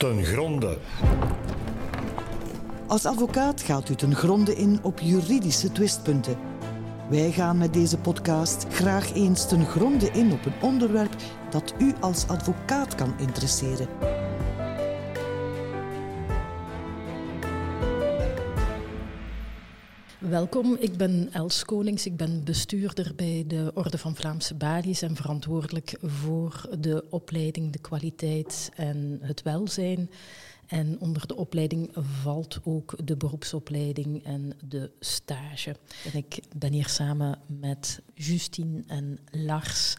ten gronde. Als advocaat gaat u ten gronde in op juridische twistpunten. Wij gaan met deze podcast graag eens ten gronde in op een onderwerp dat u als advocaat kan interesseren. Welkom, ik ben Els Konings. Ik ben bestuurder bij de Orde van Vlaamse Balies en verantwoordelijk voor de opleiding, de kwaliteit en het welzijn. En onder de opleiding valt ook de beroepsopleiding en de stage. En ik ben hier samen met Justine en Lars.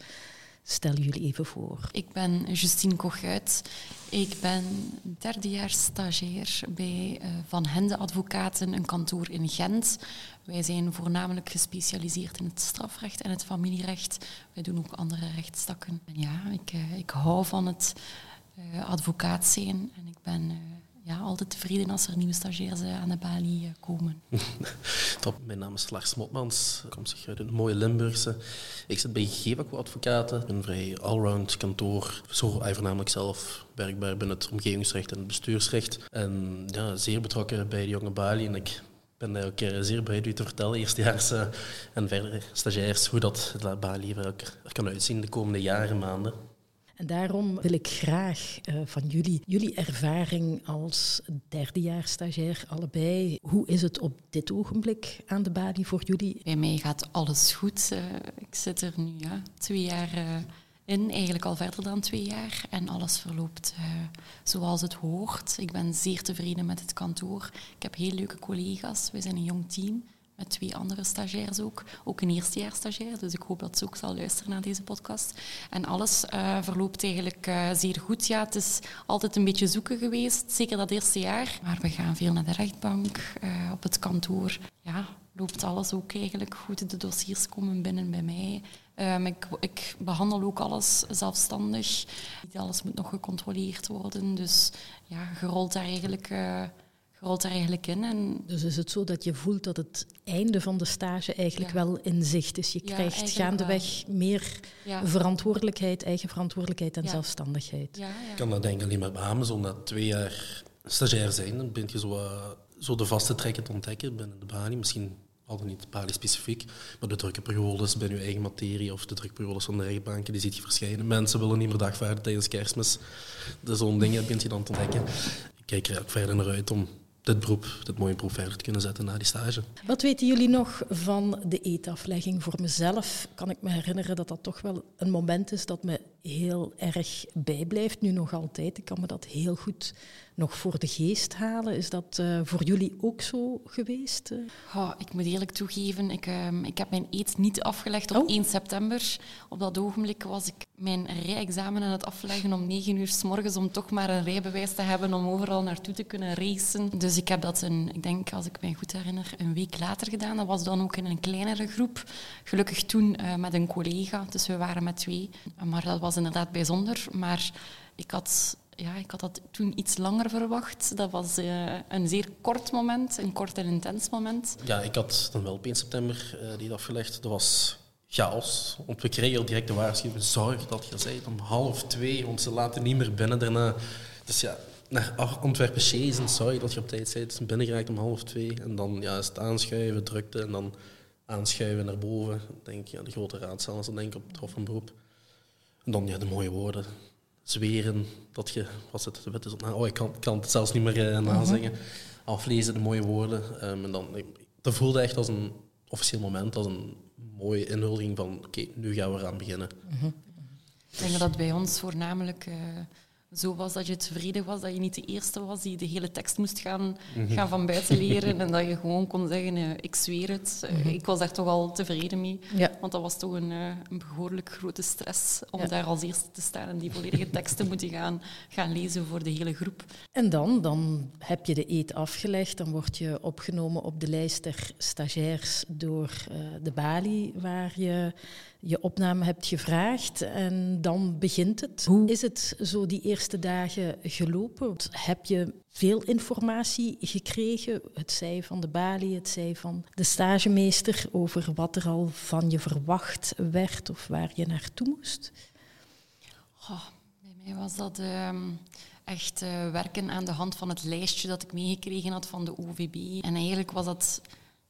Stel jullie even voor. Ik ben Justine Kochuit. Ik ben derdejaars stagiair bij uh, Van Hende Advocaten, een kantoor in Gent. Wij zijn voornamelijk gespecialiseerd in het strafrecht en het familierecht. Wij doen ook andere rechtstakken. En ja, ik, uh, ik hou van het uh, advocaat zijn en ik ben ja, altijd tevreden als er nieuwe stagiairs aan de balie komen. Top, mijn naam is Lars Motmans, kom uit een mooie Limburgse. Ik zit bij Gevaco Advocaten, een vrij allround kantoor. Zo voornamelijk zelf werkbaar binnen het omgevingsrecht en het bestuursrecht. En ja, zeer betrokken bij de jonge balie. En ik ben daar ook zeer blij u te vertellen, eerstejaars en verder stagiairs, hoe dat het balie er kan uitzien de komende jaren, maanden. Daarom wil ik graag uh, van jullie, jullie ervaring als derdejaars stagiair allebei. Hoe is het op dit ogenblik aan de balie voor jullie? Bij mij gaat alles goed. Uh, ik zit er nu ja, twee jaar uh, in, eigenlijk al verder dan twee jaar. En alles verloopt zoals het hoort. Ik ben zeer tevreden met het kantoor. Ik heb heel leuke collega's. We zijn een jong team met twee andere stagiairs ook. Ook een eerstejaars stagiair, dus ik hoop dat ze ook zal luisteren naar deze podcast. En alles uh, verloopt eigenlijk uh, zeer goed. Ja, het is altijd een beetje zoeken geweest, zeker dat eerste jaar. Maar we gaan veel naar de rechtbank, uh, op het kantoor. Ja, loopt alles ook eigenlijk goed. De dossiers komen binnen bij mij. Um, ik, ik, behandel ook alles zelfstandig. Niet alles moet nog gecontroleerd worden. Dus ja, gerold daar eigenlijk rolt er eigenlijk in. En dus is het zo dat je voelt dat het einde van de stage eigenlijk wel in zicht is? Je krijgt gaandeweg meer verantwoordelijkheid, eigen verantwoordelijkheid en zelfstandigheid. Ik kan dat denk ik alleen maar beamen. Zo na twee jaar stagiair zijn, dan ben je zo, uh, zo de vaste trekken te ontdekken binnen de balie. Misschien al niet balie specifiek, maar de drukke periodes bij je eigen materie of de drukke periodes van de eigen banken, die ziet je verschijnen. Mensen willen niet meer dagvaarden tijdens kerstmis. Dat zo'n dingen begint je dan te ontdekken. Ik kijk er ook verder naar uit om dit beroep, dit mooie beroep verder te kunnen zetten na die stage. Wat weten jullie nog van de eetaflegging? Voor mezelf kan ik me herinneren dat dat toch wel een moment is dat me heel erg bijblijft. Nu nog altijd. Ik kan me dat heel goed nog voor de geest halen. Is dat uh, voor jullie ook zo geweest? Oh, ik moet eerlijk toegeven, ik, uh, ik heb mijn eet niet afgelegd op oh. 1 september. Op dat ogenblik was ik mijn rijexamen aan het afleggen om 9 uur s morgens om toch maar een rijbewijs te hebben om overal naartoe te kunnen racen. Dus ik heb dat, een, ik denk, als ik me goed herinner, een week later gedaan. Dat was dan ook in een kleinere groep. Gelukkig toen uh, met een collega, dus we waren met twee. Maar dat was inderdaad bijzonder. Maar ik had ja, ik had dat toen iets langer verwacht. Dat was uh, een zeer kort moment, een kort en intens moment. Ja, ik had dan wel op 1 september uh, die afgelegd. Dat was chaos. Want we kregen direct de waarschuwing, zorg dat je zei om half twee, want ze laten niet meer binnen daarna. Dus ja, naar Antwerpen chasen, sorry dat je op tijd bent, binnengeraakt om half twee. En dan ja, is het aanschuiven, drukte en dan aanschuiven naar boven. Denk, ja, de grote raadzaal is dan denk ik op het Hof van Beroep. En dan ja, de mooie woorden zweren dat je, was het, wet is op, oh, ik kan, kan het zelfs niet meer uh, nazingen. Aflezen, de mooie woorden. Um, en dan, dat voelde echt als een officieel moment, als een mooie inhuldiging van oké, okay, nu gaan we eraan beginnen. Mm -hmm. Ik denk dat bij ons voornamelijk uh, zo was dat je tevreden was dat je niet de eerste was die de hele tekst moest gaan, -hmm. gaan van buiten leren en dat je gewoon kon zeggen, uh, ik zweer het. Uh, mm -hmm. Ik was daar toch al tevreden mee, ja. want dat was toch een, uh, een behoorlijk grote stress om ja. daar als eerste te staan en die volledige tekst te moeten gaan, gaan lezen voor de hele groep. En dan, dan heb je de eet afgelegd, dan word je opgenomen op de lijst der stagiairs door de balie, waar je je opname hebt gevraagd en dan begint het. Hoe is het zo die eerste dagen gelopen? Heb je veel informatie gekregen? Het zij van de balie, het zij van de stagemeester over wat er al van je verwacht werd of waar je naartoe moest? Oh, bij mij was dat uh, echt uh, werken aan de hand van het lijstje dat ik meegekregen had van de OVB. En eigenlijk was dat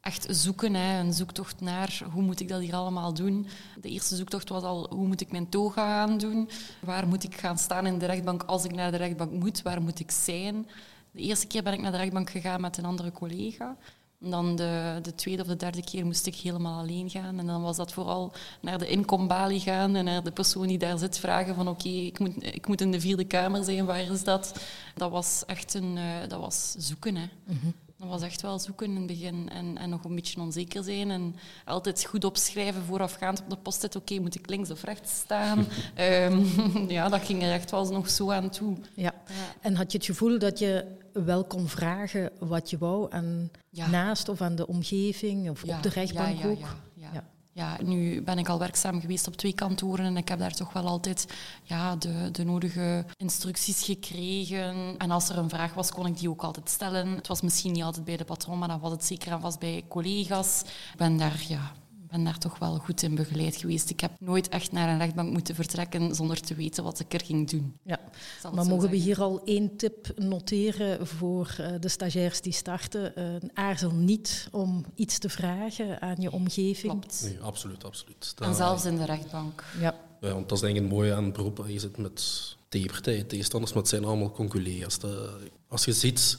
echt zoeken, hè, een zoektocht naar hoe moet ik dat hier allemaal doen. De eerste zoektocht was al hoe moet ik mijn toga gaan doen, waar moet ik gaan staan in de rechtbank als ik naar de rechtbank moet, waar moet ik zijn. De eerste keer ben ik naar de rechtbank gegaan met een andere collega. Dan de, de, tweede of de derde keer moest ik helemaal alleen gaan. En dan was dat vooral naar de inkombalie gaan en naar de persoon die daar zit vragen van oké, ik, moet, ik moet in de vierde kamer zijn, waar is dat? Dat was echt een, uh, dat was zoeken. Hè. Mhm. Dat was echt wel zoeken in het begin en, en nog een beetje onzeker zijn. En altijd goed opschrijven voorafgaand op de post Oké, moet ik links of rechts staan? um, ja, dat ging er echt wel nog zo aan toe. Ja. En had je het gevoel dat je wel kon vragen wat je wou aan naast of aan de omgeving of op de rechtbank ook? Ja. Nu ben ik al werkzaam geweest op twee kantoren en ik heb daar toch wel altijd ja, de, de nodige instructies gekregen. En als er een vraag was, kon ik die ook altijd stellen. Het was misschien niet altijd bij de patron, maar dan was het zeker en vast bij collega's. Ik ben daar ja, ben daar toch wel goed in begeleid geweest. Ik heb nooit echt naar een rechtbank moeten vertrekken zonder te weten wat ik er ging doen. Ja. Maar mogen we hier al één tip noteren voor uh, de stagiairs die starten? Uh, aarzel niet om iets te vragen aan je omgeving. Klopt. Nee, absoluut, absoluut. en zelfs in de rechtbank. Ja. ja. want dat is denk ik het mooie aan het beroep. Je zit met tegenpartijen, tegenstanders, maar het zijn allemaal conculega's. Als je ziet,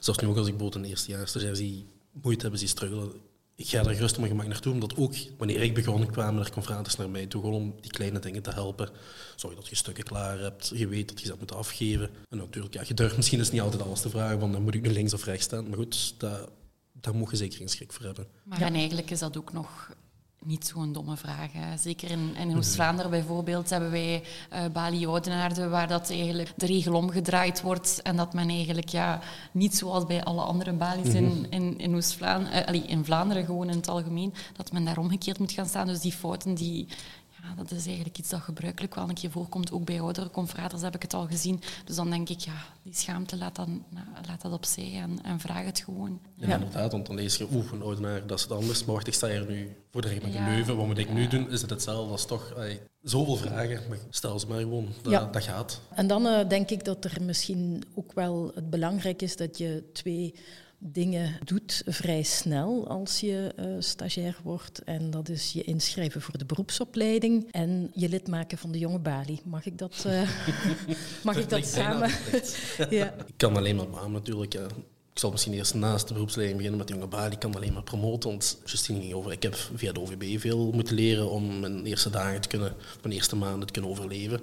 zelfs nu ook als ik bijvoorbeeld een eerstejaars stagiair zie moeite hebben, zie struggelen ik ga er gerust op mijn gemak naartoe, omdat ook wanneer ik begon, kwamen er confraters naar mij toe, gewoon om die kleine dingen te helpen. Zorg dat je stukken klaar hebt, je weet dat je ze moet afgeven. En natuurlijk, ja, je durft misschien is niet altijd alles te vragen, want dan moet ik nu links of rechts staan. Maar goed, daar, daar moet je zeker geen schrik voor hebben. Maar en eigenlijk is dat ook nog niet zo'n domme vraag. Hè. Zeker in, in Oost-Vlaanderen bijvoorbeeld hebben wij uh, Bali Oudenaarde, waar dat eigenlijk de regel omgedraaid wordt en dat men eigenlijk ja, niet zoals bij alle andere Bali's in, mhm. in, in Oost-Vlaanderen, uh, in Vlaanderen gewoon in het algemeen, dat men daar omgekeerd moet gaan staan. Dus die fouten die, ja, dat is eigenlijk iets dat gebruikelijk wel een keer voorkomt. Ook bij oudere confraters heb ik het al gezien. Dus dan denk ik, ja, die schaamte laat, dan, laat dat opzij en, en vraag het gewoon. Ja, inderdaad, want dan lees je, oeh, een oudenaar, dat is het anders. Maar wacht, ik sta hier nu voor de rechtbank in Leuven. Wat moet ik nu doen? Is het hetzelfde? Dat is toch ay, zoveel vragen. Maar stel ze maar gewoon, dat, dat gaat. En dan uh, denk ik dat er misschien ook wel het belangrijk is dat je twee dingen doet vrij snel als je uh, stagiair wordt. En dat is je inschrijven voor de beroepsopleiding en je lid maken van de jonge balie. Mag ik dat, uh, mag ik dat samen? ja. Ik kan alleen maar beamen natuurlijk. Ik zal misschien eerst naast de beroepsleiding beginnen met de jonge balie. Ik kan alleen maar promoten, want Justine ging over. Ik heb via de OVB veel moeten leren om mijn eerste dagen te kunnen, mijn eerste maanden te kunnen overleven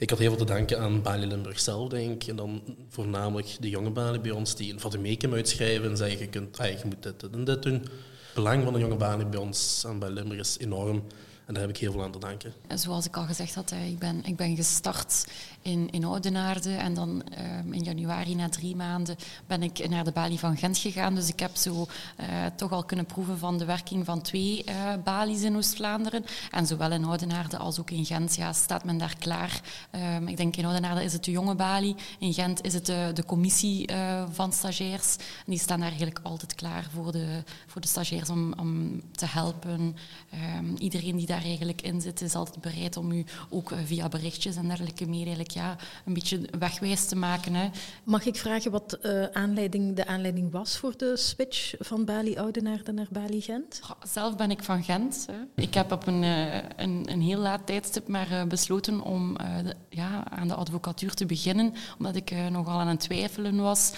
ik had heel veel te danken aan Bali Limburg zelf, denk ik. En dan voornamelijk de jonge Bali bij ons die een vademecum uitschrijven en zeggen, je, kunt, ah, je moet dit, dit en dit doen. Het belang van de jonge Bali bij ons aan Bali Limburg is enorm. En daar heb ik heel veel aan te danken. Zoals ik al gezegd had, ik ben, ik ben gestart in, in Oudenaarde. En dan ehm, in januari, na drie maanden, ben ik naar de Bali van Gent gegaan. Dus ik heb zo uh, toch al kunnen proeven van de werking van twee uh, Bali's in Oost-Vlaanderen. En zowel in Oudenaarde als ook in Gent ja, staat men daar klaar. Um, ik denk in Oudenaarde is het de jonge Bali. In Gent is het de, de commissie uh, van stagiairs. Die staan daar eigenlijk altijd klaar voor de, voor de stagiairs om, om te helpen. Um, iedereen die daar eigenlijk in zit, is altijd bereid om u ook via berichtjes en dergelijke meer eigenlijk, ja, een beetje wegwijs te maken. Hè. Mag ik vragen wat uh, aanleiding, de aanleiding was voor de switch van Bali Oudenaarde naar Bali Gent? Zelf ben ik van Gent. Hè. Ik heb op een, uh, een, een, heel laat tijdstip maar uh, besloten om de, ja, aan de advocatuur te beginnen, omdat ik nogal aan het twijfelen was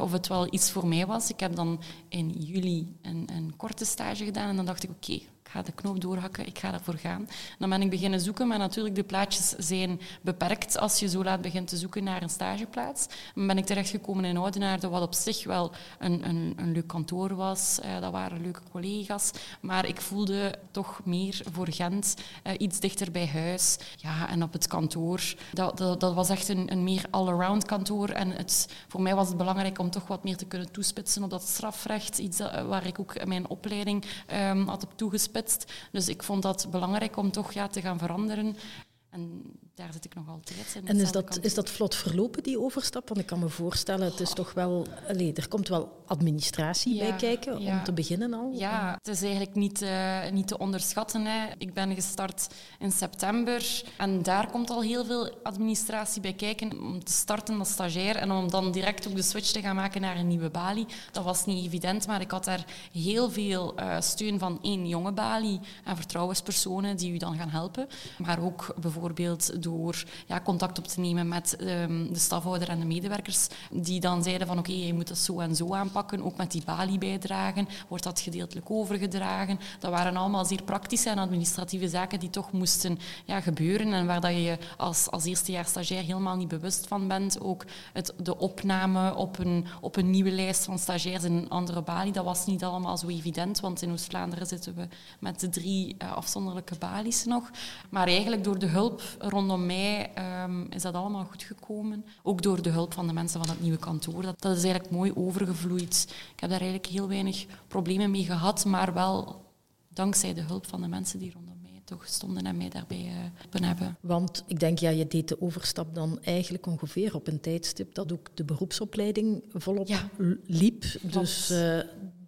of het wel iets voor mij was. Ik heb dan in juli een, een korte stage gedaan en dan dacht ik, oké, ik ga de knoop doorhakken, ik ga daarvoor gaan. Dan ben ik beginnen zoeken, maar natuurlijk, de plaatjes zijn beperkt als je zo laat begint te zoeken naar een stageplaats. Dan ben ik terechtgekomen in Oudenaarde, wat op zich wel een, een, een leuk kantoor was. Uh, dat waren leuke collega's. Maar ik voelde toch meer voor Gent, uh, iets dichter bij huis. Ja, en op het kantoor, dat, dat, dat was echt een, een meer all-around kantoor. En het, voor mij was het belangrijk om toch wat meer te kunnen toespitsen op dat strafrecht. Iets waar ik ook mijn opleiding um, had op toegespitst dus ik vond dat belangrijk om toch ja, te gaan veranderen. En daar zit ik nog altijd. in En is dat, is dat vlot verlopen, die overstap? Want ik kan me voorstellen, het is toch wel... Allee, er komt wel administratie Ja, bij kijken, ja. om te beginnen al. Ja, het is eigenlijk niet, eh, niet te onderschatten. Hè. Ik ben gestart in september en daar komt al heel veel administratie bij kijken om te starten als stagiair en om dan direct ook de switch te gaan maken naar een nieuwe balie. Dat was niet evident, maar ik had daar heel veel eh, steun van één jonge balie en vertrouwenspersonen die u dan gaan helpen. Maar ook bijvoorbeeld door ja, contact op te nemen met ehm, de stafhouder en de medewerkers die dan zeiden van oké, je moet dat zo en zo aanpakken, ook met die balie-bijdragen, wordt dat gedeeltelijk overgedragen. Dat waren allemaal zeer praktische en administratieve zaken die toch moesten ja, gebeuren en waar dat je je als, als eerstejaars stagiair helemaal niet bewust van bent. Ook het, de opname op een, op een nieuwe lijst van stagiairs in een andere balie, dat was niet allemaal zo evident, want in Oost-Vlaanderen zitten we met de drie eh, afzonderlijke balies nog. Maar eigenlijk door de hulp rondom mij ehm, is dat allemaal goed gekomen. Ook door de hulp van de mensen van het nieuwe kantoor. Dat, dat is eigenlijk mooi overgevloeid. Ik heb daar eigenlijk heel weinig problemen mee gehad, maar wel dankzij de hulp van de mensen die rondom mij toch stonden en mij daarbij eh, geholpen hebben. Want ik denk, ja, je deed de overstap dan eigenlijk ongeveer op een tijdstip dat ook de beroepsopleiding volop Ja. liep. Dus eh,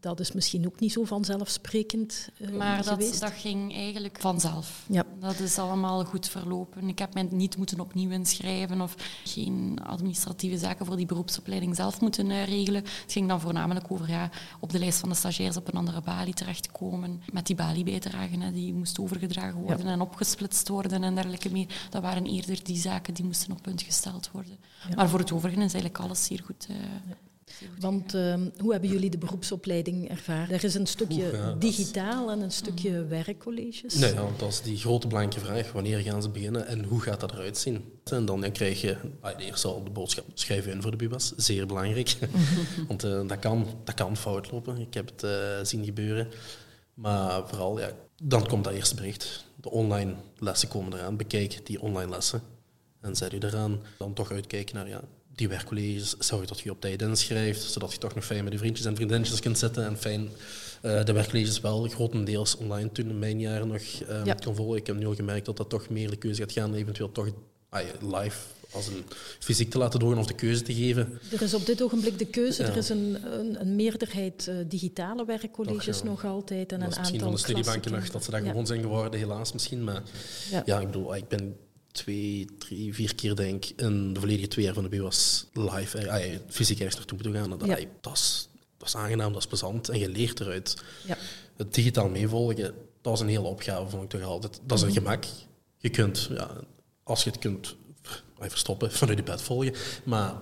dat is misschien ook niet zo vanzelfsprekend eh, Maar dat, geweest. dat ging eigenlijk vanzelf. Ja. Dat is allemaal goed verlopen. Ik heb mij niet moeten opnieuw inschrijven of geen administratieve zaken voor die beroepsopleiding zelf moeten eh, regelen. Het ging dan voornamelijk over ja, op de lijst van de stagiairs op een andere balie terechtkomen. Met die balie-bijdragen, hè, die moest overgedragen worden en opgesplitst worden en dergelijke meer. Dat waren eerder die zaken die moesten op punt gesteld worden. Maar voor het overige is eigenlijk alles zeer goed. eh, zeer goed Want ehm, hoe hebben jullie de beroepsopleiding ervaren? Er is een stukje Oeh, ja, dat is- digitaal en een stukje werkcolleges. Nee, ja, want dat is die grote blanke vraag. Wanneer gaan ze beginnen en hoe gaat dat eruit zien? En dan krijg je ah, eerst al de boodschap, schrijf je in voor de BUBAS. Zeer belangrijk. want eh, dat, kan, dat kan fout lopen. Ik heb het eh, zien gebeuren. Maar vooral, ja, dan komt dat eerste bericht. De online lessen komen eraan. Bekijk die online lessen. En zet u eraan. Dan toch uitkijken naar ja, die werkcolleges. Zorg dat je op tijd inschrijft, zodat je toch nog fijn met je vriendjes en vriendinnetjes kunt zitten. En fijn eh, de werkcolleges wel grotendeels online toen in mijn jaren nog eh, Ja. kon volgen. Ik heb nu al gemerkt dat dat toch meer de keuze gaat gaan, eventueel toch ah, live als een fysiek te laten doen of de keuze te geven. Er is op dit ogenblik de keuze. Ja. Er is een, een, een meerderheid eh, digitale werkcolleges ja. nog altijd. En dat een is misschien aantal van de studiebanken nog dat ze daar gewoon zijn geworden, helaas misschien. Maar Ja. ik bedoel, ah, ik ben drie, vier keer denk ik in de volledige twee jaar van de BUAS live, eh, ah, ja, fysiek ergens naartoe moeten gaan. En dat, Ja. ah, dat, is, dat is aangenaam, dat is plezant en je leert eruit. Ja. Het digitaal meevolgen, dat is een hele opgave, vond ik toch altijd. Dat is een gemak. Je kunt, ja, als je het kunt ah, verstoppen, vanuit je bed volgen. Maar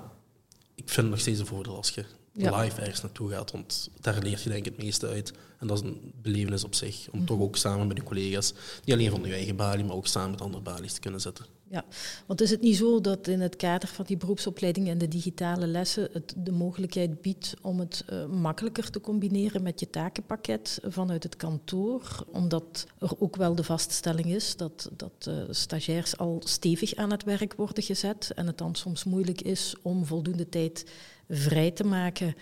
ik vind nog steeds een voordeel als je Ja. live ergens naartoe gaat, want daar leert je denk ik het meeste uit. En dat is een belevenis op zich, om toch ook samen met je collega's, niet alleen van je eigen balie, maar ook samen met andere balies te kunnen zitten. Ja, want is het niet zo dat in het kader van die beroepsopleiding en de digitale lessen het de mogelijkheid biedt om het eh, makkelijker te combineren met je takenpakket vanuit het kantoor, omdat er ook wel de vaststelling is dat, dat eh, stagiairs al stevig aan het werk worden gezet en het dan soms moeilijk is om voldoende tijd vrij te maken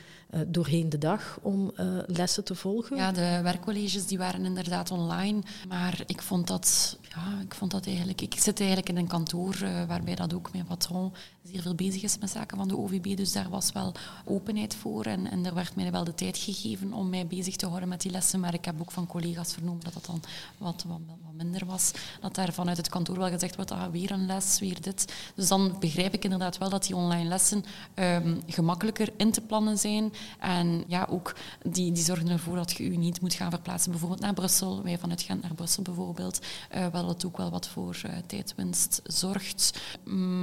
doorheen de dag om eh, lessen te volgen? Ja, de werkcolleges die waren inderdaad online, maar ik vond dat, ja, ik vond dat eigenlijk... Ik zit eigenlijk in een kantoor eh, waarbij dat ook mijn patron zeer veel bezig is met zaken van de OVB, dus daar was wel openheid voor en, en er werd mij wel de tijd gegeven om mij bezig te houden met die lessen, maar ik heb ook van collega's vernomen dat dat dan wat, wat, wat minder was, dat daar vanuit het kantoor wel gezegd wordt, ah, weer een les, weer dit. Dus dan begrijp ik inderdaad wel dat die online lessen ehm, gemakkelijker in te plannen zijn en ja, ook die, die zorgen ervoor dat je je niet moet gaan verplaatsen, bijvoorbeeld naar Brussel. Wij vanuit Gent naar Brussel bijvoorbeeld, eh, wel het ook wel wat voor eh, tijdwinst zorgt.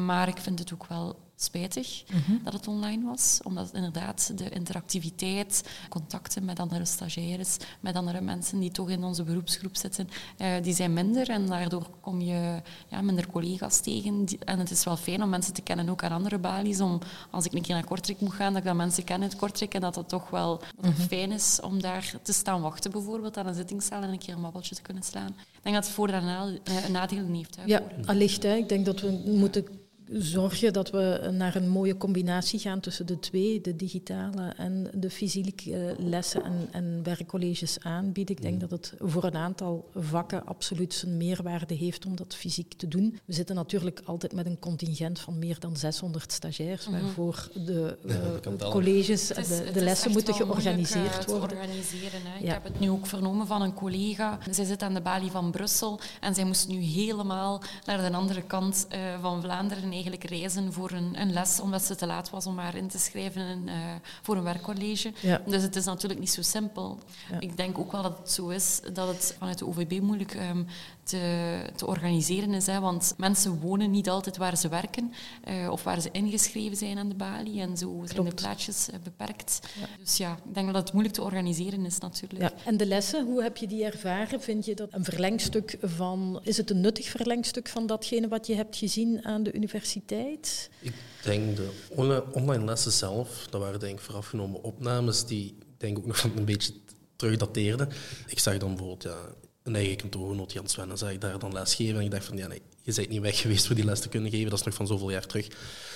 Maar ik vind het ook wel spijtig dat het online was, omdat inderdaad de interactiviteit, contacten met andere stagiaires, met andere mensen die toch in onze beroepsgroep zitten, eh, die zijn minder en daardoor kom je ja, minder collega's tegen. En het is wel fijn om mensen te kennen, ook aan andere balies, om als ik een keer naar Kortrijk moet gaan, dat ik dan mensen ken uit Kortrijk en dat het toch wel dat het fijn is om daar te staan wachten, bijvoorbeeld aan een zittingszaal en een keer een babbeltje te kunnen slaan. Ik denk dat het voor- en nadeel- eh, nadelen heeft. Hè, Ja, allicht. Hè. Ik denk dat we moeten zorgen dat we naar een mooie combinatie gaan tussen de twee, de digitale en de fysieke lessen en, en werkcolleges aanbieden. Ik denk dat het voor een aantal vakken absoluut zijn meerwaarde heeft om dat fysiek te doen. We zitten natuurlijk altijd met een contingent van meer dan 600 stagiairs, Mhm. waarvoor de uh, tellen. colleges, Het is- de, lessen moeten georganiseerd eh, worden. organiseren, hè. Ik Ja. heb het nu ook vernomen van een collega. Zij zit aan de balie van Brussel en zij moest nu helemaal naar de andere kant eh, van Vlaanderen eigenlijk reizen voor een, een les, omdat ze te laat was om haar in te schrijven eh, voor een werkcollege. Ja. Dus het is natuurlijk niet zo simpel. Ja. Ik denk ook wel dat het zo is dat het vanuit de OVB moeilijk ehm, te, te organiseren is. Hè, want mensen wonen niet altijd waar ze werken eh, of waar ze ingeschreven zijn aan de balie. En zo zijn de plaatjes eh, beperkt. Dus ja, ik denk dat het moeilijk te organiseren is natuurlijk. Ja. En de lessen, hoe heb je die ervaren? Vind je dat een verlengstuk van, is het een nuttig verlengstuk van datgene wat je hebt gezien aan de universiteit? Ik denk de onli- online lessen zelf, dat waren denk ik voorafgenomen opnames die ik denk ook nog een beetje terugdateerden. Ik zag dan bijvoorbeeld ja, een eigen kantoorgenoot, Jan Sven, zag ik daar dan lesgeven en ik dacht van ja, nee, je bent niet weg geweest voor die les te kunnen geven, dat is nog van zoveel jaar terug.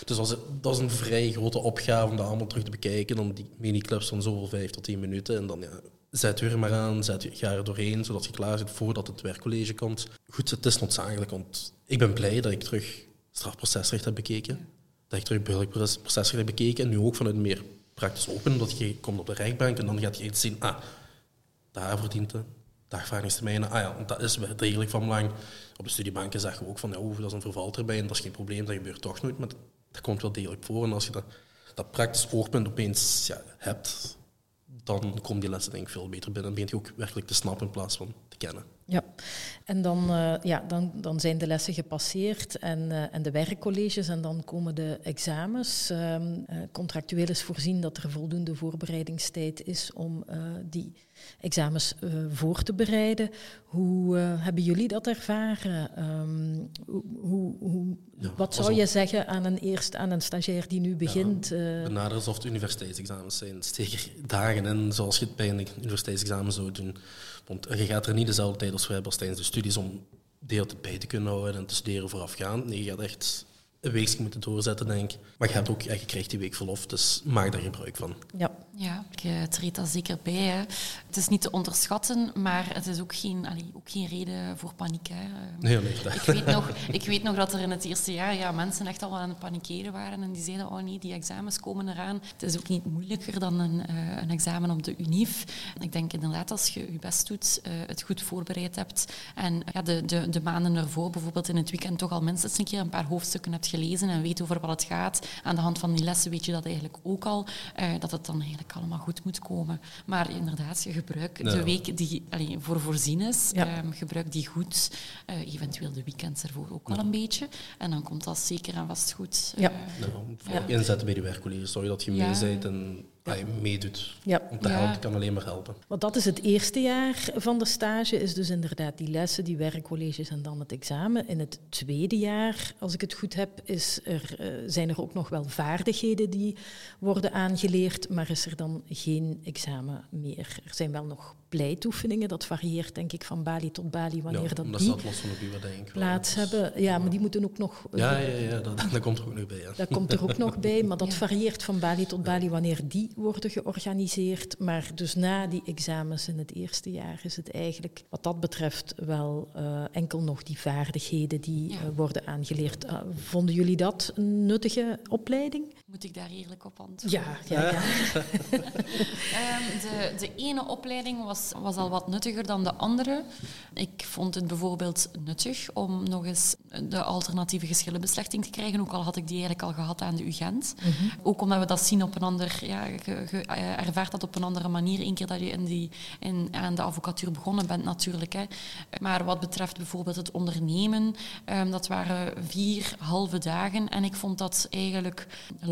Dus was, dat was een vrij grote opgave om dat allemaal terug te bekijken, dan die miniclubs van zoveel vijf tot tien minuten en dan ja, zet weer maar aan, zet, ga er doorheen, zodat je klaar zit voordat het werkcollege komt. Goed, het is noodzakelijk, want ik ben blij dat ik terug strafprocesrecht heb bekeken. Dat ik terug burgerlijk proces- procesrecht heb bekeken. En nu ook vanuit meer praktisch open, omdat je komt op de rechtbank en dan gaat je iets zien, ah, daar verdient de dagvaardingstermijnen. Ah ja, want dat is degelijk van belang. Op de studiebanken zeggen we ook van, ja, oeh, dat is een vervalterbij en dat is geen probleem, dat gebeurt toch nooit, maar dat, komt wel degelijk voor. En als je dat, dat praktisch oogpunt opeens ja, hebt, dan komen die lessen denk ik veel beter binnen. Dan begint je ook werkelijk te snappen in plaats van te kennen. Ja, en dan, eh, ja, dan, dan zijn de lessen gepasseerd en, eh, en de werkcolleges en dan komen de examens. Ehm, eh, contractueel is voorzien dat er voldoende voorbereidingstijd is om die examens voor te bereiden. Hoe hebben jullie dat ervaren? Ehm, hoe, hoe, Ja, wat zou alsof- je zeggen aan een, eerst, aan een stagiair die nu begint? Benader alsof het universiteitsexamens zijn. Steek er dagen in, zoals je het bij een universiteitsexamen zou doen. Want je gaat er niet dezelfde tijd als als tijdens de studies om de hele tijd bij te kunnen houden en te studeren voorafgaand. Nee, je gaat echt een weekje moeten doorzetten, denk ik. Maar je, hebt ook, ja, je krijgt die week verlof, dus maak daar gebruik van. ja, Ja, ik eh, treed daar zeker bij. Hè. Het is niet te onderschatten, maar het is ook geen, allee, ook geen reden voor paniek. Hè. Nee, Ik weet, nog, ik weet nog dat er in het eerste jaar ja, mensen echt al aan het panikeren waren en die zeiden, oh nee, die examens komen eraan. Het is ook niet moeilijker dan een, eh, een examen op de UNIF. Ik denk inderdaad, als je je best doet, eh, het goed voorbereid hebt en ja, de, de, de maanden ervoor, bijvoorbeeld in het weekend, toch al minstens een keer een paar hoofdstukken hebt gelezen en weet over wat het gaat. Aan de hand van die lessen weet je dat eigenlijk ook al, eh, dat het dan eigenlijk allemaal goed moet komen. Maar inderdaad, je gebruikt Ja. de week die allee, voor voorzien is, Ja. ehm, gebruik die goed. Eh, eventueel de weekends ervoor ook wel een beetje. En dan komt dat zeker en vast goed. Ja. Eh, inzetten bij die werkcolleges. Zorg dat je Ja. mee bent en je meedoet. ja. Om te Ja. helpen kan alleen maar helpen. Want dat is het eerste jaar van de stage, is dus inderdaad die lessen, die werkcolleges en dan het examen. In het tweede jaar, als ik het goed heb, is er, eh, zijn er ook nog wel vaardigheden die worden aangeleerd, maar is er dan geen examen meer. Er zijn wel nog pleitoefeningen, dat varieert denk ik van balie tot balie wanneer ja, dat die los van de buur, denk ik. wel. plaats Dus- hebben. Ja, maar die moeten ook nog... Ja, ja, ja dat, dat komt er ook nog bij. Ja. Dat komt er ook nog bij, maar dat Ja. varieert van balie tot balie wanneer die worden georganiseerd. Maar dus na die examens in het eerste jaar is het eigenlijk wat dat betreft wel eh, enkel nog die vaardigheden die Ja. eh, worden aangeleerd. Vonden jullie dat een nuttige opleiding? Moet ik daar eerlijk op antwoorden? Ja, ja, ja. Ehm, de, de ene opleiding was, was al wat nuttiger dan de andere. Ik vond het bijvoorbeeld nuttig om nog eens de alternatieve geschillenbeslechting te krijgen, ook al had ik die eigenlijk al gehad aan de UGent. Ook omdat we dat zien op een ander... Ja, je, je eh, ervaart dat op een andere manier, één keer dat je in die, in, aan de advocatuur begonnen bent natuurlijk. Hè. Maar wat betreft bijvoorbeeld het ondernemen, ehm, dat waren vier halve dagen en ik vond dat eigenlijk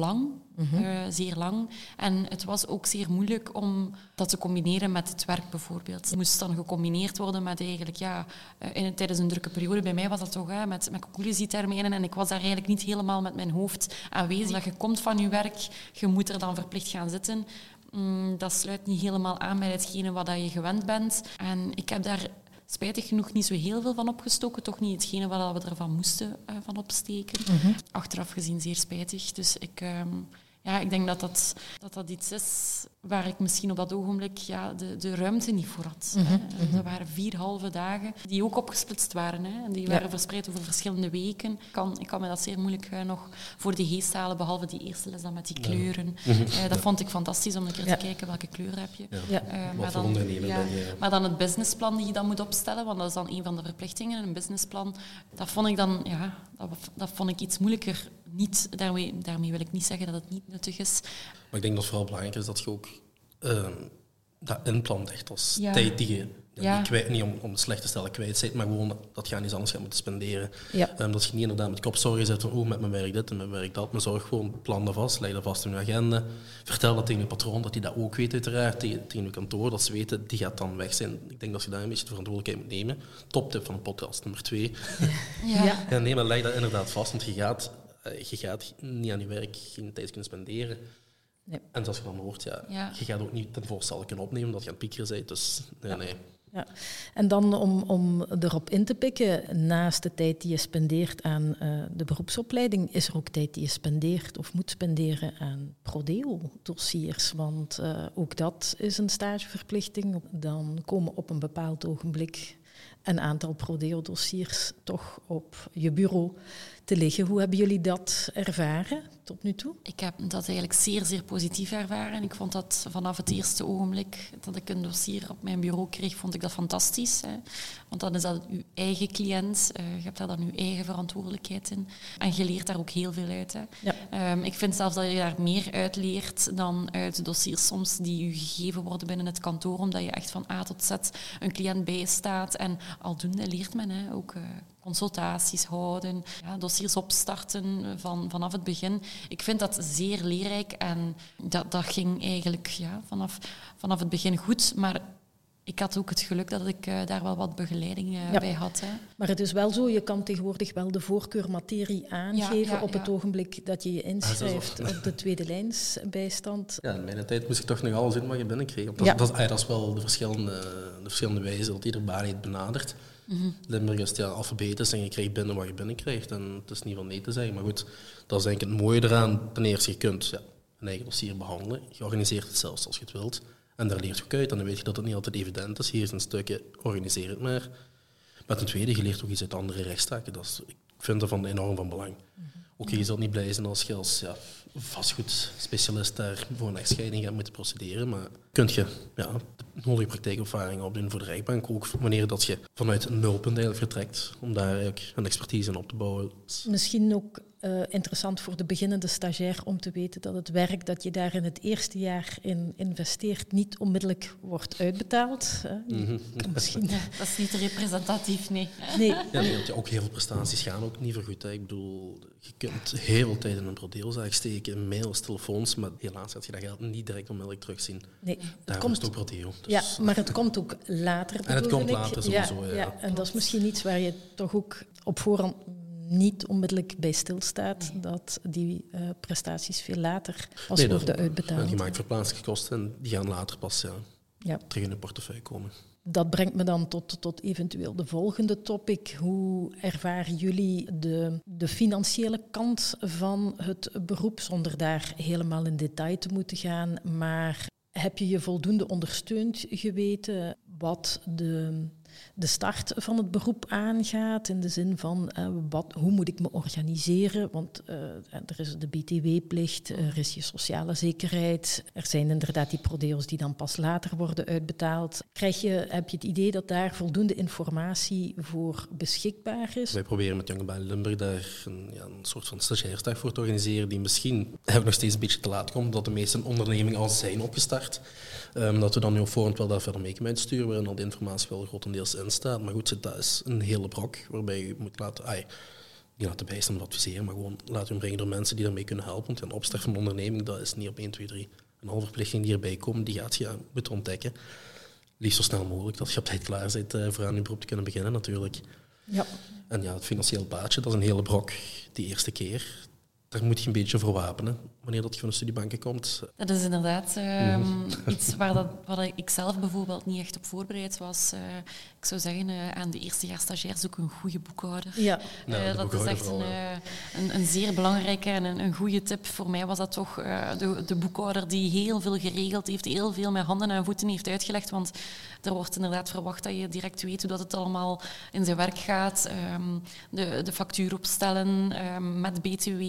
lang. Eh, zeer lang. En het was ook zeer moeilijk om dat te combineren met het werk bijvoorbeeld. Het moest dan gecombineerd worden met eigenlijk, ja, eh, in, tijdens een drukke periode, bij mij was dat toch, hè, met, met conclusietermijnen. En ik was daar eigenlijk niet helemaal met mijn hoofd aanwezig. Dat je komt van je werk, je moet er dan verplicht gaan zitten. Mm, dat sluit niet helemaal aan bij hetgene wat je gewend bent. En ik heb daar spijtig genoeg niet zo heel veel van opgestoken. Toch niet hetgene wat we ervan moesten uh, van opsteken. Achteraf gezien zeer spijtig. Dus ik, ehm, ja, ik denk dat dat, dat dat iets is waar ik misschien op dat ogenblik ja, de, de ruimte niet voor had. Mm Dat waren vier halve dagen die ook opgesplitst waren. Hè. Die waren verspreid over verschillende weken. Ik kan, ik kan me dat zeer moeilijk uh, nog voor de geest halen, behalve die eerste les dan met die kleuren. Ja. Uh, dat vond ik fantastisch om een keer te kijken welke kleur heb je. Ja. Uh, maar, dan, maar dan het businessplan die je dan moet opstellen, want dat is dan een van de verplichtingen. Een businessplan, dat vond ik dan ja, dat, dat vond ik iets moeilijker. Niet, daarmee, daarmee wil ik niet zeggen dat het niet nuttig is. Maar ik denk dat het vooral belangrijk is dat je ook uh, dat inplant echt als tijd die je ja. niet, kwijt, niet om, om het slecht te stellen kwijt zit, maar gewoon dat je aan iets anders gaat moeten spenderen. Ja. Um, dat je niet inderdaad met kopzorgen zit van oh, met mijn werk dit en mijn werk dat, maar zorg gewoon, plan dat vast, leg dat vast in je agenda. Vertel dat tegen je patroon, dat hij dat ook weet uiteraard, tegen, tegen je kantoor, dat ze weten, die gaat dan weg zijn. Ik denk dat je daar een beetje de verantwoordelijkheid moet nemen. Toptip van de podcast nummer twee. Ja. ja. nee, maar leg dat inderdaad vast, want je gaat, je gaat niet aan je werk geen tijd kunnen spenderen. Nee. En zoals je dan hoort, ja, je gaat ook niet ten voorstel kunnen opnemen dat je aan het piekeren bent. Dus nee, nee. Ja. En dan om, om erop in te pikken, naast de tijd die je spendeert aan uh, de beroepsopleiding, is er ook tijd die je spendeert of moet spenderen aan prodeo-dossiers. Want uh, ook dat is een stageverplichting. Dan komen op een bepaald ogenblik een aantal prodeo-dossiers toch op je bureau te liggen. Hoe hebben jullie dat ervaren tot nu toe? Ik heb dat eigenlijk zeer, zeer positief ervaren. Ik vond dat vanaf het eerste ogenblik dat ik een dossier op mijn bureau kreeg, vond ik dat fantastisch. Hè. Want dan is dat uw eigen cliënt. Uh, je hebt daar dan uw eigen verantwoordelijkheid in. En je leert daar ook heel veel uit. Hè. Ja. Um, ik vind zelfs dat je daar meer uit leert dan uit de dossiers soms die u gegeven worden binnen het kantoor, omdat je echt van A tot Z een cliënt bijstaat. En aldoende leert men hè, ook... Uh, consultaties houden, ja, dossiers opstarten van, vanaf het begin. Ik vind dat zeer leerrijk en dat, dat ging eigenlijk ja, vanaf, vanaf het begin goed. Maar ik had ook het geluk dat ik uh, daar wel wat begeleiding uh, bij had. Hè. Maar het is wel zo, je kan tegenwoordig wel de voorkeurmaterie aangeven ja, op het ogenblik dat je je inschrijft op de tweede lijnsbijstand. Ja, in mijn tijd moest ik toch nog alles in wat je binnenkreeg. Dat, dat, dat, dat is wel de verschillende, de verschillende wijzen dat ieder balie het benadert. Mm Limburg is ja, alfabetisch en je krijgt binnen wat je binnenkrijgt. En het is niet van nee te zeggen. Maar goed, dat is denk ik het mooie eraan. Ten eerste, je kunt ja, een eigen dossier behandelen. Je organiseert het zelfs als je het wilt. En daar leert je ook uit. En dan weet je dat het niet altijd evident is. Hier is een stukje, organiseer het maar. Maar ten tweede, je leert ook iets uit andere rechtszaken. Dat is, ik vind dat van enorm van belang. Mm Ook je zult niet blij zijn als je als ja, vastgoedspecialist daar voor een echtscheiding gaat moeten procederen. Maar kun je ja, de nodige praktijkervaring opdoen voor de rechtbank. Ook wanneer dat je vanuit een nulpunt eigenlijk vertrekt. Om daar eigenlijk een expertise in op te bouwen. Misschien ook uh, interessant voor de beginnende stagiair om te weten dat het werk dat je daar in het eerste jaar in investeert niet onmiddellijk wordt uitbetaald. Mm Misschien. dat is niet representatief, nee. nee. Ja, nee, ook heel veel prestaties gaan ook niet vergoed. Hè. Ik bedoel, je kunt heel veel tijd in een prodeelzaak steken, mails, telefoons, maar helaas gaat je dat geld niet direct onmiddellijk terugzien. Nee, Daar komt het ook prodeo. Dus. Ja, maar het komt ook later. En het komt later sowieso, ja, ja. ja. En dat is misschien iets waar je toch ook op voorhand niet onmiddellijk bij stilstaat dat die uh, prestaties veel later pas nee, worden uitbetaald. Je maakt verplaatsingskosten en die gaan later pas ja, ja. terug in de portefeuille komen. Dat brengt me dan tot, tot eventueel de volgende topic. Hoe ervaren jullie de, de financiële kant van het beroep, zonder daar helemaal in detail te moeten gaan? Maar heb je je voldoende ondersteund geweten wat de de start van het beroep aangaat. In de zin van wat, hoe moet ik me organiseren? Want uh, er is de BTW-plicht, er is je sociale zekerheid. Er zijn inderdaad die prodeos die dan pas later worden uitbetaald. Krijg je, heb je het idee dat daar voldoende informatie voor beschikbaar is? Wij proberen met Jonge Baan Limburg daar een, ja, een soort van stagiairsdag voor te organiseren die misschien nog steeds een beetje te laat komt, dat de meeste ondernemingen al zijn opgestart. Um, dat we dan nu op voorhand wel daar verder mee kunnen uitsturen, waarin al die informatie wel grotendeels in staat. Maar goed, dat is een hele brok waarbij je moet laten... Ay, niet laten bijstaan of adviseren, maar gewoon laten brengen door mensen die daarmee kunnen helpen. Want een opstart van een onderneming, dat is niet op 1, 2, 3. Een halve verplichting die erbij komt, die gaat je moeten ontdekken. Liefst zo snel mogelijk, dat je op tijd klaar bent uh, voor aan je beroep te kunnen beginnen natuurlijk. Ja. En ja, het financieel paadje, dat is een hele brok die eerste keer daar moet je een beetje voor wapenen wanneer dat je van de studiebanken komt. Dat is inderdaad um, iets waar, dat, waar ik zelf bijvoorbeeld niet echt op voorbereid was. Uh, ik zou zeggen, uh, aan de eerste jaar stagiair zoek een goede boekhouder. Ja. Uh, dat is echt vooral, een, een, een, zeer belangrijke en een, een, goede tip. Voor mij was dat toch de, de, boekhouder die heel veel geregeld heeft, heel veel met handen en voeten heeft uitgelegd. Want er wordt inderdaad verwacht dat je direct weet hoe dat het allemaal in zijn werk gaat. Um, de, de factuur opstellen um, met BTW,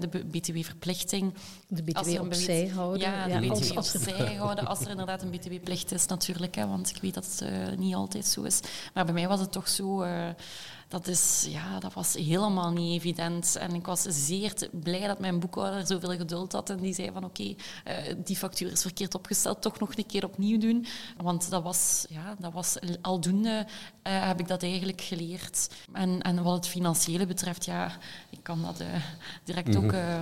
de BTW-verplichting. De BTW opzij houden. Ja, de ja, BTW als, opzij houden. Als er inderdaad een BTW-plicht is, natuurlijk. Hè, want ik weet dat het uh, niet altijd zo is. Maar bij mij was het toch zo... Uh, dat, is, ja, dat was helemaal niet evident. En ik was zeer blij dat mijn boekhouder zoveel geduld had. En die zei van oké, okay, uh, die factuur is verkeerd opgesteld, toch nog een keer opnieuw doen. Want dat was, ja, dat was aldoende uh, heb ik dat eigenlijk geleerd. En, en wat het financiële betreft, ja, ik kan dat uh, direct ook uh,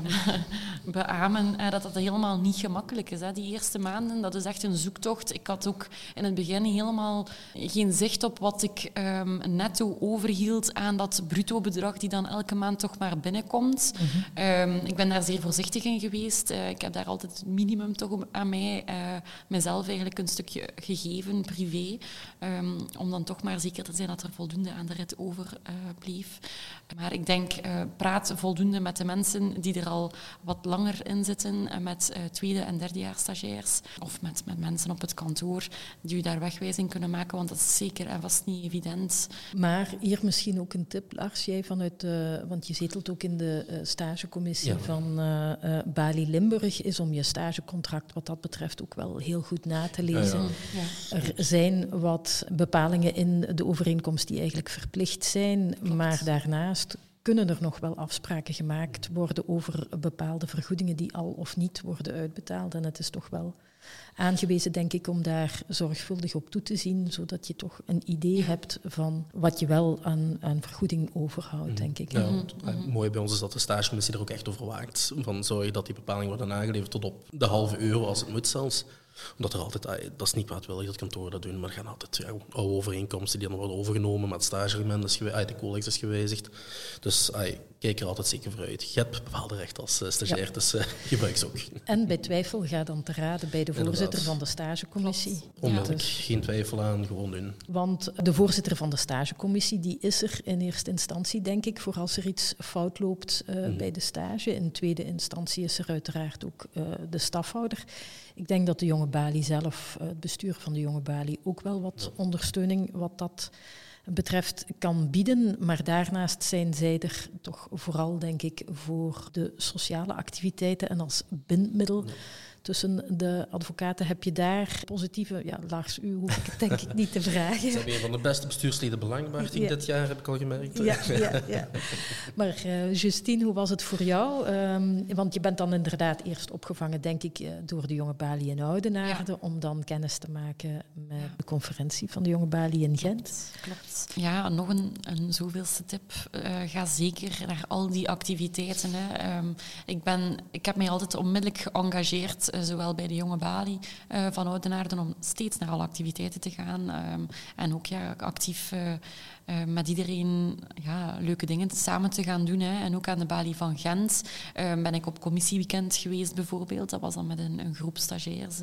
beamen, dat dat helemaal niet gemakkelijk is. Hè. Die eerste maanden, dat is echt een zoektocht. Ik had ook in het begin helemaal geen zicht op wat ik um, netto overhield aan dat bruto bedrag die dan elke maand toch maar binnenkomt. Mm -hmm. um, ik ben daar zeer voorzichtig in geweest. ik heb daar altijd het minimum toch aan mij, mezelf eigenlijk een stukje gegeven, privé, um, om dan toch maar zeker te zijn dat er voldoende aan de rit overbleef. Uh, maar ik denk, praat voldoende met de mensen die er al wat langer in zitten, met tweede- en derdejaars stagiairs, of met, met mensen op het kantoor, die u daar wegwijzing kunnen maken, want dat is zeker en vast niet evident. Maar hier misschien ook een tip, Lars, jij vanuit, want je zetelt ook in de stagecommissie ja. van Bali Limburg, is om je stagecontract wat dat betreft ook wel heel goed na te lezen. Ja, ja. Er zijn wat bepalingen in de overeenkomst die eigenlijk verplicht zijn, Klopt. maar daarnaast kunnen er nog wel afspraken gemaakt worden over bepaalde vergoedingen die al of niet worden uitbetaald. En het is toch wel aangewezen, denk ik, om daar zorgvuldig op toe te zien, zodat je toch een idee hebt van wat je wel aan, aan vergoeding overhoudt, denk ik. Ja, het mooie bij ons is dat de stagecommissie er ook echt over waakt. Van zorg dat die bepalingen worden aangeleverd tot op de halve euro als het moet zelfs omdat er altijd, dat is niet kwaadwillig dat kantoor dat doen, maar er gaan altijd ja, oude overeenkomsten die dan worden overgenomen met stagereglement, is de codex is gewijzigd. Dus ay, kijk er altijd zeker voor uit. Je hebt bepaalde rechten als uh, stagiair, ja. dus uh, gebruik ze ook. En bij twijfel ga dan te raden bij de voorzitter Inderdaad. van de stagecommissie. Onmiddellijk, ja. geen twijfel aan, gewoon doen. Want de voorzitter van de stagecommissie die is er in eerste instantie, denk ik, voor als er iets fout loopt uh, mm. bij de stage. In tweede instantie is er uiteraard ook de stafhouder. Ik denk dat de jonge Bali zelf, het bestuur van de jonge Bali, ook wel wat ondersteuning wat dat betreft kan bieden. Maar daarnaast zijn zij er toch vooral, denk ik, voor de sociale activiteiten en als bindmiddel. Tussen de advocaten. Heb je daar positieve... Ja, Lars, u hoef ik het denk ik niet te vragen. Ze hebben een van de beste bestuursleden belangenbaard ja. dit jaar, heb ik al gemerkt. Ja, ja, ja. Maar uh, Justine, hoe was het voor jou? Um, want je bent dan inderdaad eerst opgevangen, denk ik, door de jonge Bali in Oudenaarde, ja. om dan kennis te maken met de conferentie van de jonge Bali in Gent. Klopt. Ja, nog een, een zoveelste tip. Uh, ga zeker naar al die activiteiten. Hè. Um, ik, ben, ik heb mij altijd onmiddellijk geëngageerd zowel bij de jonge Bali uh, van Oudenaarden, om steeds naar alle activiteiten te gaan. Um, en ook ja, actief uh, met iedereen ja, leuke dingen samen te gaan doen. Hè. En ook aan de Bali van Gent ben ik op commissieweekend geweest bijvoorbeeld. Dat was dan met een, een groep stagiairs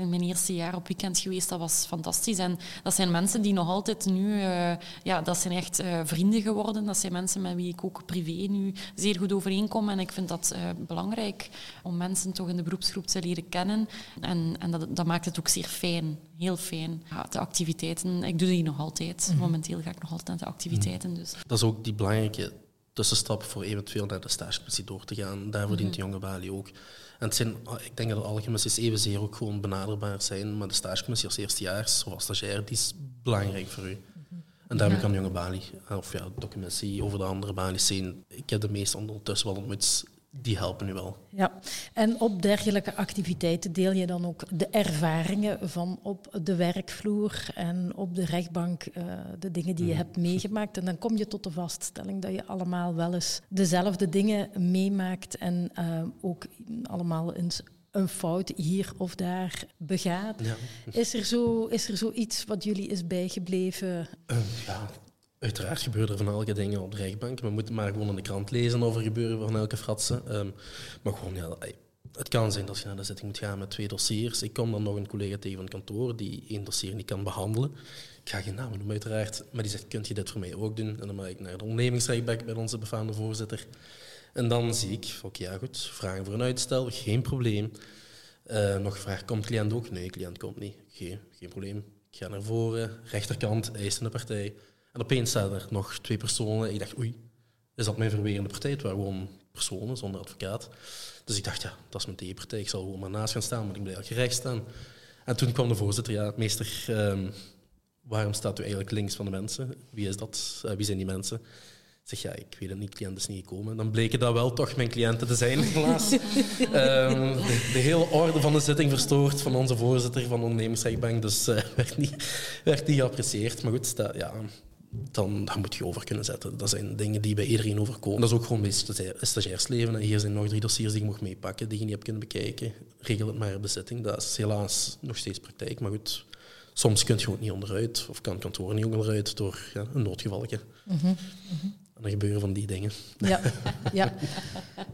in mijn eerste jaar op weekend geweest. Dat was fantastisch. En dat zijn mensen die nog altijd nu, ja, dat zijn echt vrienden geworden. Dat zijn mensen met wie ik ook privé nu zeer goed overeenkom. En ik vind dat belangrijk om mensen toch in de beroepsgroep te leren kennen. En, en dat, dat, maakt het ook zeer fijn, heel fijn. Ja, de activiteiten, ik doe die nog altijd. Mm -hmm. Momenteel ga ik nog altijd naar de activiteiten. Dus. Dat is ook die belangrijke tussenstap voor eventueel naar de stagecommissie door te gaan. Daar verdient mm -hmm. de jonge Bali ook. En het zijn, ik denk dat alle commissies evenzeer ook gewoon benaderbaar zijn, maar de stagecommissie als eerstejaars of als stagiair, die is belangrijk voor u. En daarmee ja. kan jonge Bali, of ja, de commissie over de andere Bali's zien. Ik heb de meeste ondertussen wel ontmoet die helpen nu wel. Ja, en op dergelijke activiteiten deel je dan ook de ervaringen van op de werkvloer en op de rechtbank, uh, de dingen die je mm. hebt meegemaakt. En dan kom je tot de vaststelling dat je allemaal wel eens dezelfde dingen meemaakt en uh, ook allemaal eens een fout hier of daar begaat. Ja. Is, er zo, is er zoiets wat jullie is bijgebleven? Uh, ja, Uiteraard gebeuren er van elke dingen op de rechtbank. We moeten maar gewoon in de krant lezen over gebeuren van elke fratsen. Ehm, maar gewoon, ja, het kan zijn dat je naar de zitting moet gaan met twee dossiers. Ik kom dan nog een collega tegen van het kantoor die één dossier niet kan behandelen. Ik ga geen namen noemen, uiteraard. Maar die zegt, kunt je dit voor mij ook doen? En dan mag ik naar de ondernemingsrechtbank bij onze befaamde voorzitter. En dan zie ik, oké, ja goed, vragen voor een uitstel, geen probleem. Uh, nog gevraagd, komt cliënt ook? Nee, cliënt komt niet. Geen, geen probleem. Ik ga naar voren, rechterkant, eisende partij. En opeens staan er nog twee personen. Ik dacht, oei, is dat mijn verwerende partij? Het waren gewoon personen zonder advocaat. Dus ik dacht, ja, dat is mijn tegenpartij. Ik zal gewoon maar naast gaan staan, maar ik blijf gerecht staan. En toen kwam de voorzitter, ja, meester, um, waarom staat u eigenlijk links van de mensen? Wie is dat? Uh, wie zijn die mensen? Ik zeg, ja, ik weet het niet, cliënt is niet gekomen. Dan bleken dat wel toch mijn cliënten te zijn, helaas. um, de, de, hele orde van de zitting verstoord van onze voorzitter van de ondernemingsrechtbank. Dus uh, werd, niet, werd niet geapprecieerd. Maar goed, dat, ja, dan, dan moet je over kunnen zetten. Dat zijn dingen die bij iedereen overkomen. Dat is ook gewoon bij stagiairsleven. En hier zijn nog drie dossiers die je mag meepakken, die je niet hebt kunnen bekijken. Regel het maar op de zitting. Dat is helaas nog steeds praktijk. Maar goed, soms kun je gewoon niet onderuit. Of kan het kantoor niet onderuit door ja, een noodgevalletje. Mm -hmm. En dan gebeuren van die dingen. Ja, ja.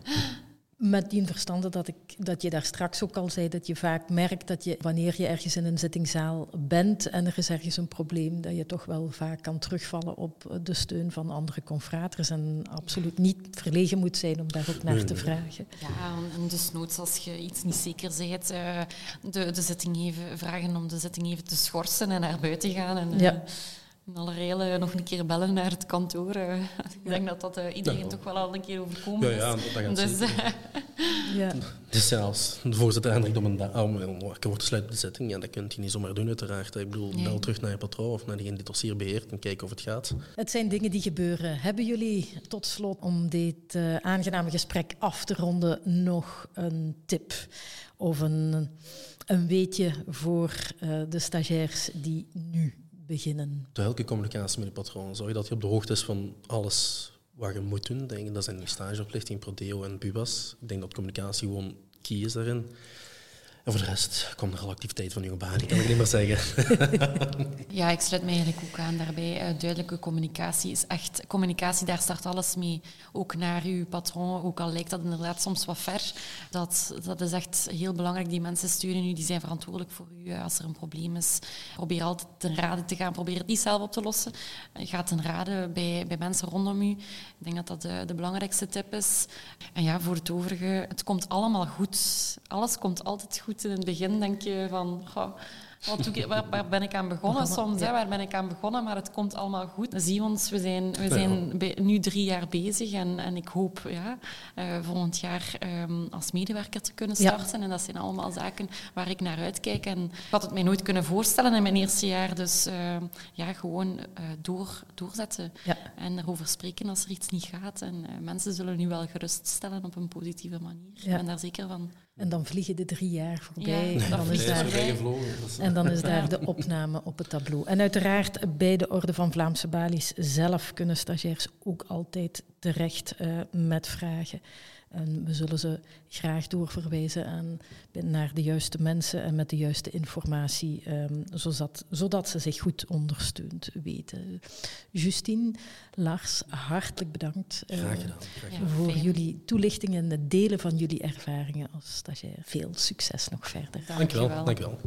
Met die verstande dat, ik, dat je daar straks ook al zei, dat je vaak merkt dat je, wanneer je ergens in een zittingzaal bent en er is ergens een probleem, dat je toch wel vaak kan terugvallen op de steun van andere confraters en absoluut niet verlegen moet zijn om daar ook naar te vragen. Ja, en dus noods als je iets niet zeker bent, uh, de, de zitting even vragen om de zitting even te schorsen en naar buiten gaan. En, ja. In alle regelen nog een keer bellen naar het kantoor. Uh, ik denk dat dat uh, iedereen ja. toch wel al een keer overkomen is. Ja, ja dat gaat dus, ja. Dus ja, als de voorzitter aandringt om een wakker wordt sluiten de zitting, ja, dat kunt hij niet zomaar doen uiteraard. Ik bedoel, nee. bel terug naar je patroon of naar diegene die het dossier beheert en kijken of het gaat. Het zijn dingen die gebeuren. Hebben jullie tot slot, om dit uh, aangename gesprek af te ronden, nog een tip of een, een weetje voor de stagiairs die nu beginnen? Duidelijke communicatie met je patroon. Zorg dat je op de hoogte is van alles wat je moet doen. Denk, dat zijn stageoplichting, Prodeo en Bubas. Ik denk dat communicatie gewoon key is daarin. En voor de rest komt er al activiteit van jonge baan, kan ik niet meer zeggen. ja, ik sluit me eigenlijk ook aan daarbij. Uh, duidelijke communicatie is echt... Communicatie, daar start alles mee. Ook naar uw patroon, ook al lijkt dat inderdaad soms wat ver. Dat, dat is echt heel belangrijk. Die mensen steunen u, die zijn verantwoordelijk voor u uh, als er een probleem is. Probeer altijd ten rade te gaan. Probeer het niet zelf op te lossen. Uh, ga ten rade bij, bij mensen rondom u. Ik denk dat dat de, de belangrijkste tip is. En ja, voor het overige, het komt allemaal goed. Alles komt altijd goed in het begin denk je van... Goh, wat waar, waar, ben ik aan begonnen soms? Hè, waar ben ik aan begonnen? Maar het komt allemaal goed. Zie ons, we zijn, we zijn nu drie jaar bezig en, en ik hoop ja, uh, volgend jaar um, als medewerker te kunnen starten. Ja. En dat zijn allemaal zaken waar ik naar uitkijk. En ik had het mij nooit kunnen voorstellen in mijn eerste jaar. Dus uh, ja, gewoon uh, door, doorzetten ja. en erover spreken als er iets niet gaat. En mensen zullen nu wel geruststellen op een positieve manier. Ik ben daar zeker van. En dan vliegen de drie jaar voorbij. Ja, en, dan is daar, en dan is daar de opname op het tableau. En uiteraard bij de Orde van Vlaamse Balies zelf kunnen stagiairs ook altijd terecht uh, met vragen. En we zullen ze graag doorverwijzen aan, naar de juiste mensen en met de juiste informatie, um, zodat, zodat ze zich goed ondersteund weten. Justine, Lars, hartelijk bedankt uh, graag gedaan, graag gedaan. voor ja, jullie toelichting en het delen van jullie ervaringen als stagiair. Veel succes nog verder. Dank je wel. Dank je wel.